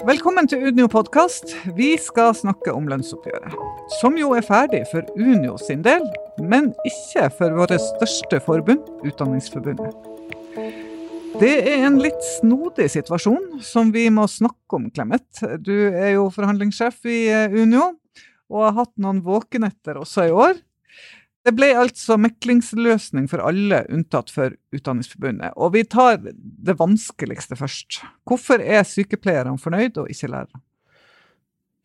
Velkommen til Unio podkast. Vi skal snakke om lønnsoppgjøret. Som jo er ferdig for Unio sin del, men ikke for vårt største forbund, Utdanningsforbundet. Det er en litt snodig situasjon som vi må snakke om, Clemet. Du er jo forhandlingssjef i eh, Unio, og har hatt noen våkenetter også i år. Det ble altså meklingsløsning for alle unntatt for Utdanningsforbundet. Og vi tar det vanskeligste først. Hvorfor er sykepleierne fornøyd og ikke lærere?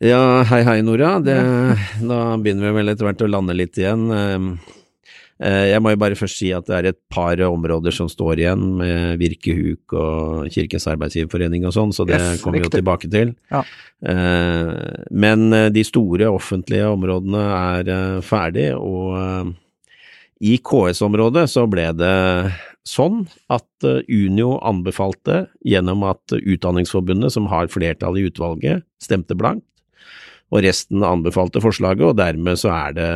Ja, hei hei Nora. Det, da begynner vi vel etter hvert å lande litt igjen. Eh, jeg må jo bare først si at det er et par områder som står igjen, med Virke Huk og Kirkens Arbeidsgiverforening og sånn, så det yes, kommer vi jo tilbake til. Ja. Eh, men eh, de store offentlige områdene er ferdig, og i KS-området så ble det sånn at Unio anbefalte, gjennom at Utdanningsforbundet, som har flertall i utvalget, stemte blankt, og resten anbefalte forslaget, og dermed så er det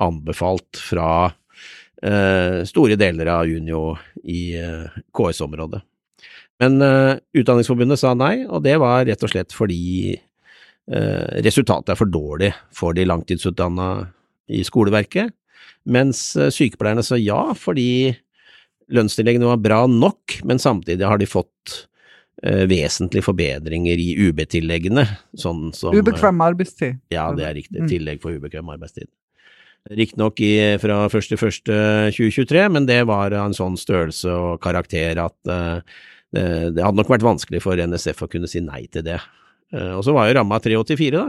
anbefalt fra store deler av Unio i eh, KS-området. Men eh, Utdanningsforbundet sa nei, og det var rett og slett fordi eh, resultatet er for dårlig for de langtidsutdanna i skoleverket, mens eh, sykepleierne sa ja fordi lønnstilleggene var bra nok, men samtidig har de fått vesentlige forbedringer i UB-tilleggene. Sånn som Ubekvem arbeidstid. Ja, det er riktig. Mm. Tillegg for ubekvem arbeidstid. Riktignok fra 1.1.2023, men det var av en sånn størrelse og karakter at uh, det, hadde nok vært vanskelig for NSF å kunne si nei til det. Uh, og så var jo ramma 384, da.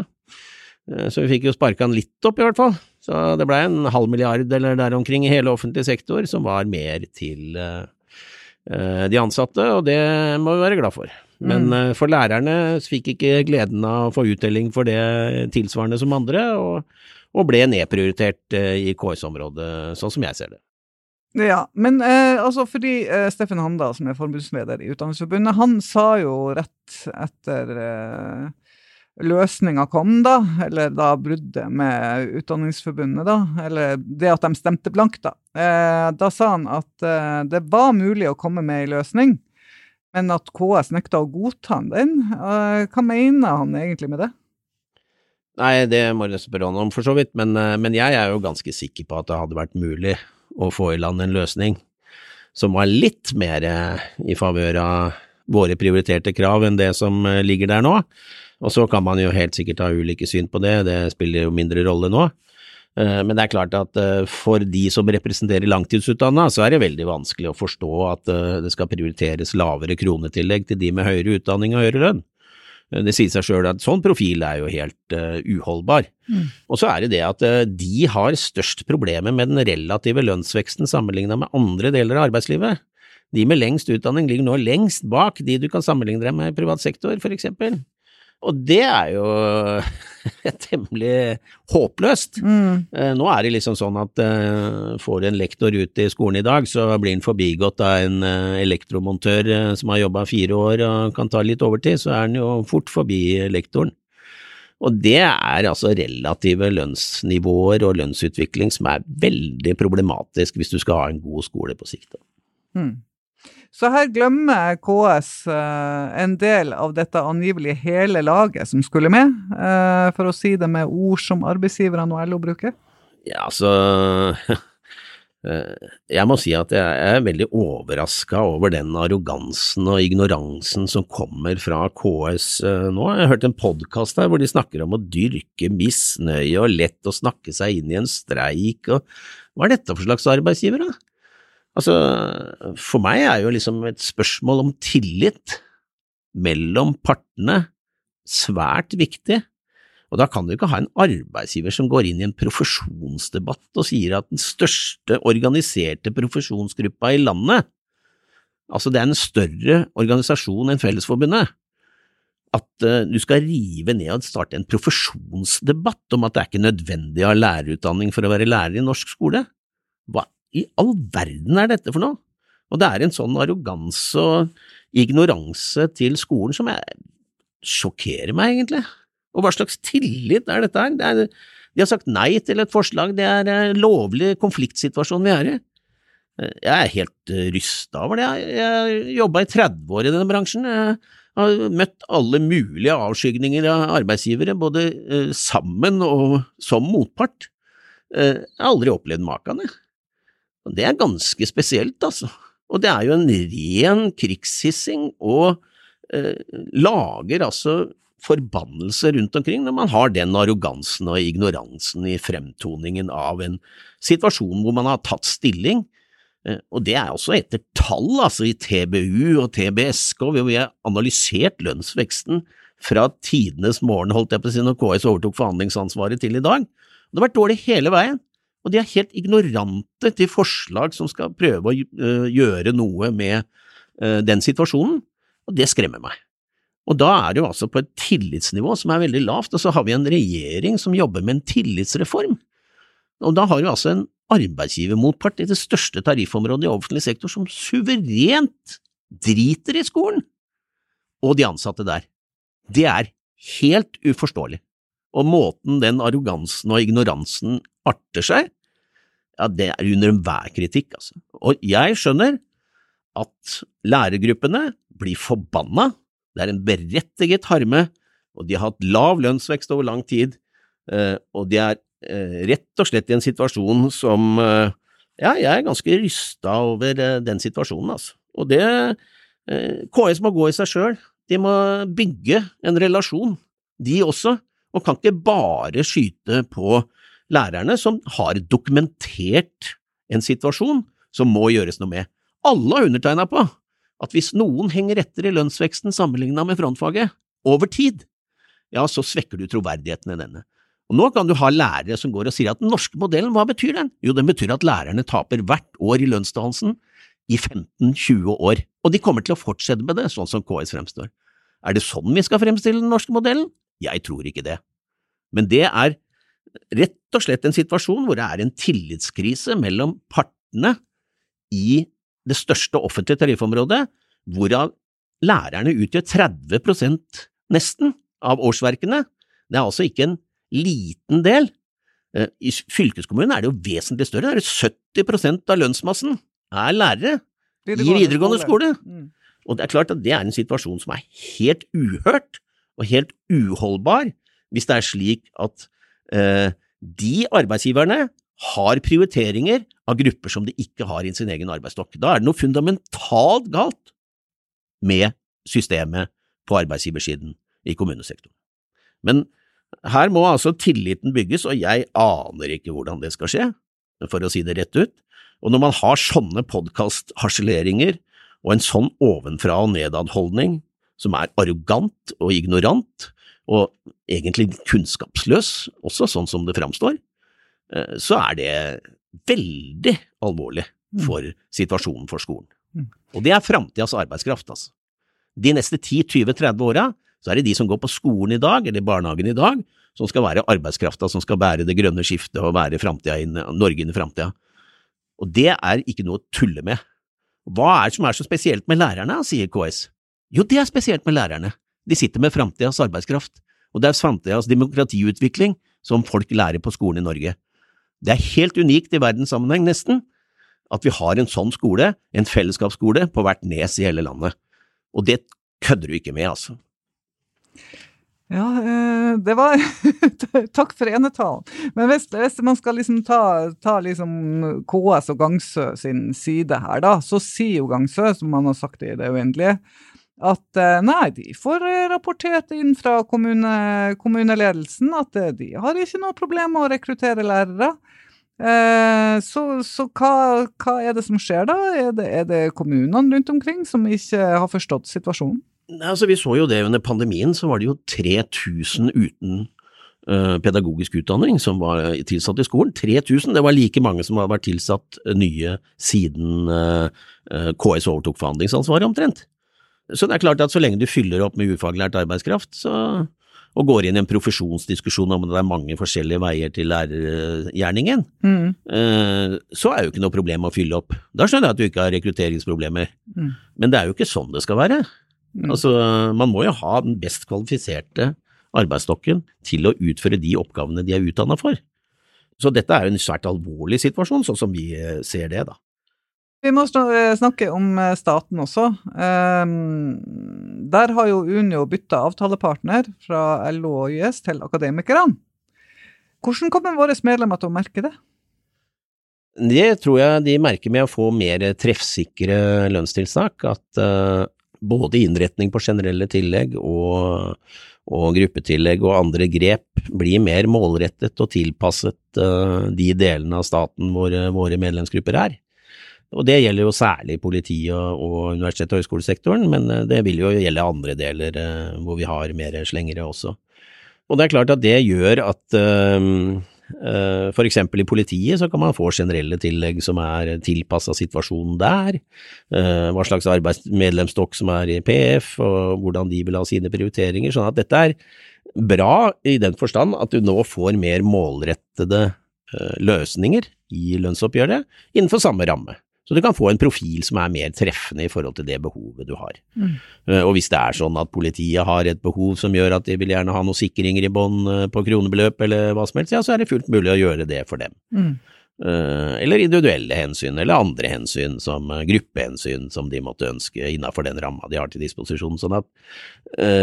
Så vi fikk jo sparka den litt opp, i hvert fall. Så det blei en halv milliard eller der omkring i hele offentlig sektor, som var mer til Eh, de ansatte, og det må vi være glad for. Men mm. for lærerne fikk ikke gleden av å få uttelling for det tilsvarende som andre, og, og ble nedprioritert eh, i KS-området, sånn som jeg ser det. Ja, men eh, altså fordi eh, Steffen Handa, som er forbundsleder i Utdanningsforbundet, han sa jo rett etter eh, løsninga kom, da, eller da bruddet med Utdanningsforbundet, da, eller det at de stemte blankt, da, eh, da sa han at eh, det var mulig å komme med ei løsning, men at KS nekta å godta den. Eh, hva mener han egentlig med det? Nei, det må jeg spørre han om, for så vidt, men, eh, men jeg er jo ganske sikker på at det hadde vært mulig å få i land en løsning som var litt mer eh, i favør av våre prioriterte krav enn det som eh, ligger der nå. Og så kan man jo helt sikkert ha ulike syn på det, det spiller jo mindre rolle nå. Men det er klart at for de som representerer langtidsutdanna, så er det veldig vanskelig å forstå at det skal prioriteres lavere kronetillegg til de med høyere utdanning og høyere lønn. Det sier seg sjøl at sånn profil er jo helt uh, uholdbar. Mm. Og så er det det at uh, de har størst problemer med den relative lønnsveksten sammenligna med andre deler av arbeidslivet. De med lengst utdanning ligger nå lengst bak de du kan sammenligne deg med i privat sektor, for eksempel. Og det er jo temmelig håpløst. Mm. Eh, nå er det liksom sånn at får får en lektor ut i skolen i dag, så blir han forbigått av en uh, elektromontør som har jobba fire år og kan ta litt overtid, så er han jo fort forbi lektoren. Og det er altså relative lønnsnivåer og lønnsutvikling som er veldig problematisk hvis du skal ha en god skole på sikt. Mm. Så her glemmer KS eh, en del av dette angivelig hele laget som skulle med, eh, for å si det med ord som arbeidsgiverne og LO bruker? Ja, altså eh, Jeg må si at jeg er veldig overraska over den arrogansen og ignoransen som kommer fra KS nå. Jeg har hørt en podkast der hvor de snakker om å dyrke misnøye og lett å snakke seg inn i en streik, og hva er dette for slags arbeidsgiver, da? Altså, for meg er jo liksom et spørsmål om tillit mellom partene svært viktig. Og da kan du ikke ha en arbeidsgiver som går inn i en profesjonsdebatt og sier at den største organiserte profesjonsgruppa i landet, altså det er en større organisasjon enn Fellesforbundet, at uh, du skal rive ned og starte en profesjonsdebatt om at det er ikke nødvendig å ha lærerutdanning for å være lærer i norsk skole. Hva i all verden er dette for noe? Og det er en sånn arroganse og ignoranse til skolen som jeg sjokkerer meg, egentlig. Og hva slags tillit er dette her? Det er, de har sagt nei til et forslag, det er en lovlig konfliktsituasjon vi er i. Jeg er helt uh, rysta over det. Jeg, har jobba i 30 år i denne bransjen. Jeg har møtt alle mulige avskygninger av arbeidsgivere, både eh, sammen og som motpart. Eh, jeg har aldri opplevd maken, jeg. Det er ganske spesielt, altså. Og det er jo en ren krigshissing, og eh, lager altså forbannelse rundt omkring når man har den arrogansen og ignoransen i fremtoningen av en situasjon hvor man har tatt stilling Eh, og det er også etter tall, altså i TBU og TBSK, hvor vi har analysert lønnsveksten fra tidenes morgen, holdt jeg på å si, når KS overtok forhandlingsansvaret til i dag. Det har vært dårlig hele veien, og de er helt ignorante til forslag som skal prøve å eh, gjøre noe med eh, den situasjonen, og det skremmer meg. Og da er det jo altså på et tillitsnivå som er veldig lavt, og så har vi en regjering som jobber med en tillitsreform. Og da har vi altså en arbeidsgivermotpart i det største tariffområdet i offentlig sektor som suverent driter i skolen og de ansatte der. Det er helt uforståelig. Og måten den arrogansen og ignoransen arter seg, ja, det er under enhver kritikk, altså. Og jeg skjønner at lærergruppene blir forbanna, det er en berettiget harme, og de har hatt lav lønnsvekst over lang tid, eh, og de er Eh, rett og slett i en situasjon som eh, Ja, jeg er ganske rysta over den situasjonen, altså. Og det KS må gå i seg sjøl. De må bygge en relasjon, de også, og kan ikke bare skyte på lærerne, som har dokumentert en situasjon som må gjøres noe med. Alle har undertegna på at hvis noen henger etter i lønnsveksten sammenligna med frontfaget, over tid, ja, så svekker du troverdigheten i denne. Og Nå kan du ha lærere som går og sier at den norske modellen, hva betyr den? Jo, den betyr at lærerne taper hvert år i lønnsdannelsen i 15–20 år, og de kommer til å fortsette med det, sånn som KS fremstår. Er det sånn vi skal fremstille den norske modellen? Jeg tror ikke det. Men det er rett og slett en situasjon hvor det er en tillitskrise mellom partene i det største offentlige tariffområdet, hvorav lærerne utgjør 30% nesten av årsverkene. Det er altså ikke en liten del. Eh, I fylkeskommunen er det jo vesentlig større, det er 70% av lønnsmassen er lærere i videregående skole. Mm. Og det er klart at det er en situasjon som er helt uhørt og helt uholdbar, hvis det er slik at de arbeidsgiverne har prioriteringer av grupper som de ikke har i sin egen arbeidsstokk. Da er det noe fundamentalt galt med systemet på arbeidsgiversiden i kommunesektoren. Men her må altså tilliten bygges, og jeg aner ikke hvordan det skal skje, for å si det rett ut. Og når man har sånne podkastharseleringer og en sånn ovenfra og nedad-holdning som er arrogant og ignorant, og egentlig kunnskapsløs, også sånn som det framstår, eh, så er det veldig alvorlig mm. for situasjonen for skolen. Mm. Og det er framtidas arbeidskraft, altså. De neste 10–20–30 åra så er det de som går på skolen i dag, eller barnehagen i dag, som skal være arbeidskrafta som skal bære det grønne skiftet og være inn, Norge inn i framtida. Og det er ikke noe å tulle med. Hva er det som er så spesielt med lærerne, sier KS. Jo, det er spesielt med lærerne. De sitter med framtidas arbeidskraft, og det er framtidas demokratiutvikling som folk lærer på skolen i Norge. Det er helt unikt i verdenssammenheng, nesten, at vi har en sånn skole, en fellesskapsskole, på hvert nes i hele landet. Og det kødder du ikke med, altså. Ja, eh, det var Takk for enetalen. Men hvis, hvis, man skal liksom ta, ta liksom KS og Gangsø sin side her, da, så sier jo Gangsø, som man har sagt i det uendelige, at eh, nei, de får rapportert inn fra kommune, kommuneledelsen at eh, de har ikke noe problem med å rekruttere lærere. Så, så hva, hva, er det som skjer da? Er det, er det kommunene rundt omkring som ikke har forstått situasjonen? Altså, vi så jo det under pandemien, så var det jo 3000 uten pedagogisk utdanning som var tilsatt i skolen. 3000, det var like mange som hadde vært tilsatt nye siden KS overtok forhandlingsansvaret, omtrent. Så det er klart at så lenge du fyller opp med ufaglært arbeidskraft, så, og går inn i en profesjonsdiskusjon om det er mange forskjellige veier til lærergjerningen, mm. så er jo ikke noe problem å fylle opp. Da skjønner jeg at du ikke har rekrutteringsproblemer. Mm. Men det er jo ikke sånn det skal være. Mm. Altså, man må jo ha den best kvalifiserte arbeidsstokken til å utføre de oppgavene de er utdanna for. Så dette er jo en svært alvorlig situasjon, sånn som vi eh, ser det, da. Vi må snakke om staten også. Ehm, der har jo Unio bytta avtalepartner fra LO og YS til Akademikerne. Hvordan kommer våre medlemmer til å merke det? Det tror jeg de merker med å få mer treffsikre lønnstilsnakk. At uh, både innretning på generelle tillegg og, og, gruppetillegg og andre grep blir mer målrettet og tilpasset de delene av staten hvor våre medlemsgrupper er. Og det gjelder jo særlig politi- og, og universitet- og høyskolesektoren, men uh, det vil jo gjelde andre deler hvor vi har mer slengere også. Og det er klart at det gjør at Uh, for eksempel i politiet så kan man få generelle tillegg som er tilpassa situasjonen der, hva slags arbeidsmedlemsstokk som er i PF, og hvordan de vil ha sine prioriteringer. Sånn at dette er bra i den forstand at du nå får mer målrettede løsninger i lønnsoppgjøret innenfor samme ramme. Så du kan få en profil som er mer treffende i forhold til det behovet du har. Mm. Eh, og hvis det er sånn at politiet har et behov som gjør at de vil gjerne ha noen sikringer i bånn eh, på kronebeløp eller hva som helst, ja, så er det fullt mulig å gjøre det for dem. Mm. Eh, eller individuelle hensyn, eller andre hensyn, som gruppehensyn som de måtte ønske innenfor den ramma de har til disposisjon. Sånn at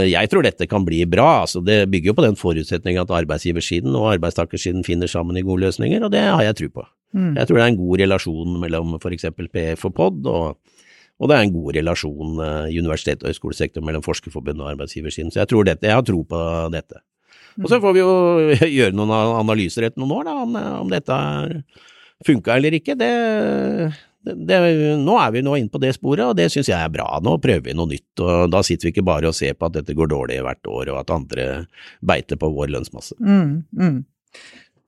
jeg tror dette kan bli bra. altså Det bygger jo på den forutsetning at arbeidsgiversiden og arbeidstakersiden finner sammen i gode løsninger, og det har jeg tro på. Mm. Jeg tror det er en god relasjon mellom f.eks. PF og POD, og, og, det er en god relasjon uh, i universitet- og høyskolesektoren mellom Forskerforbundet og arbeidsgiversiden. Så jeg, tror dette, jeg har tro på dette. Og så mm. får vi jo gjøre noen analyser etter noen år da, om, om dette funka eller ikke. Det, det, nå er vi nå inne på det sporet, og det syns jeg er bra. Nå prøver vi noe nytt, og da sitter vi ikke bare og ser på at dette går dårlig hvert år, og at andre beiter på vår lønnsmasse. Mm, mm.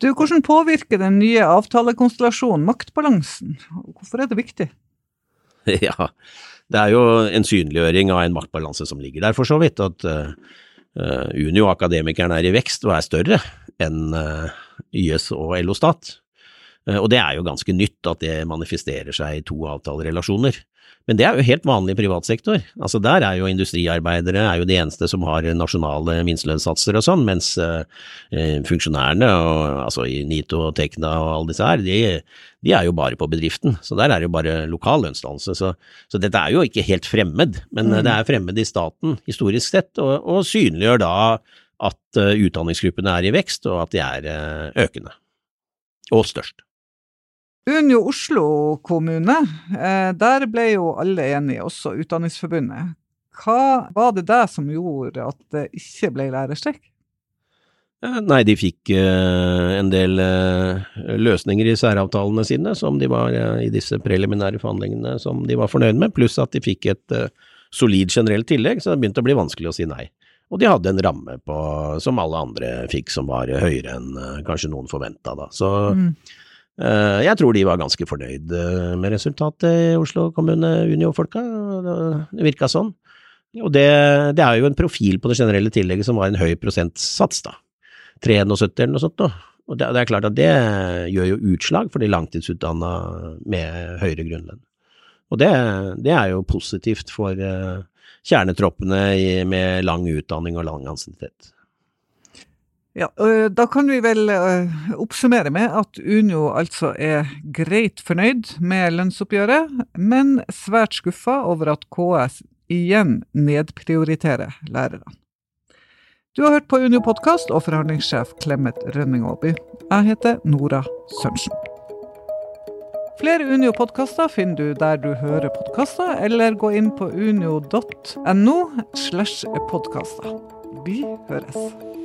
Du, Hvordan påvirker den nye avtalekonstellasjonen maktbalansen? Hvorfor er det viktig? Ja, det er jo en synliggjøring av en maktbalanse som ligger der, for så vidt. At uh, Unio og Akademikerne er i vekst og er større enn uh, YS og LO Stat. Uh, og det er jo ganske nytt at det manifesterer seg i to avtalerelasjoner. Men det er jo helt vanlig i privat sektor. Altså der er jo industriarbeidere er jo de eneste som har nasjonale minstelønnssatser og sånn, mens uh, funksjonærene, og, altså i NITO og Tekna og alle disse her, de, de, er jo bare på bedriften. Så der er det jo bare lokal lønnsdannelse. Så, så, dette er jo ikke helt fremmed, men mm. det er fremmed i staten historisk sett, og, og synliggjør da at uh, utdanningsgruppene er i vekst, og at de er uh, økende. Og størst. Unio Oslo kommune, eh, der ble jo alle enige, også Utdanningsforbundet. Hva var det der som gjorde at det ikke ble lærerstreik? Eh, nei, de fikk uh, en del uh, løsninger i særavtalene sine som de var i disse preliminære forhandlingene som de var fornøyd med, pluss at de fikk et solid generelt tillegg, så det begynte å bli vanskelig å si nei. Og de hadde en ramme på, som alle andre fikk, som var høyere enn kanskje noen forventa. Så mm. Eh, jeg tror de var ganske fornøyd eh, med resultatet i Oslo kommune, Unio-folka. Det virka sånn. Og det, det, er jo en profil på det generelle tillegget som var en høy prosentsats, da. 73 eller noe sånt. Da. Og det, det, er klart at det gjør jo utslag for de langtidsutdanna med høyere grunnlønn. Og det, det, er jo positivt for uh, kjernetroppene med lang utdanning og lang ansiennitet. Ja, Da kan vi vel oppsummere med at Unio altså er greit fornøyd med lønnsoppgjøret, men svært skuffa over at KS igjen nedprioriterer lærerne. Du har hørt på Unio podkast og forhandlingssjef Clemet Rønning Aaby. Jeg heter Nora Sørensen. Flere Unio-podkaster finner du der du hører podkaster, eller gå inn på unio.no slash podkaster. Vi høres.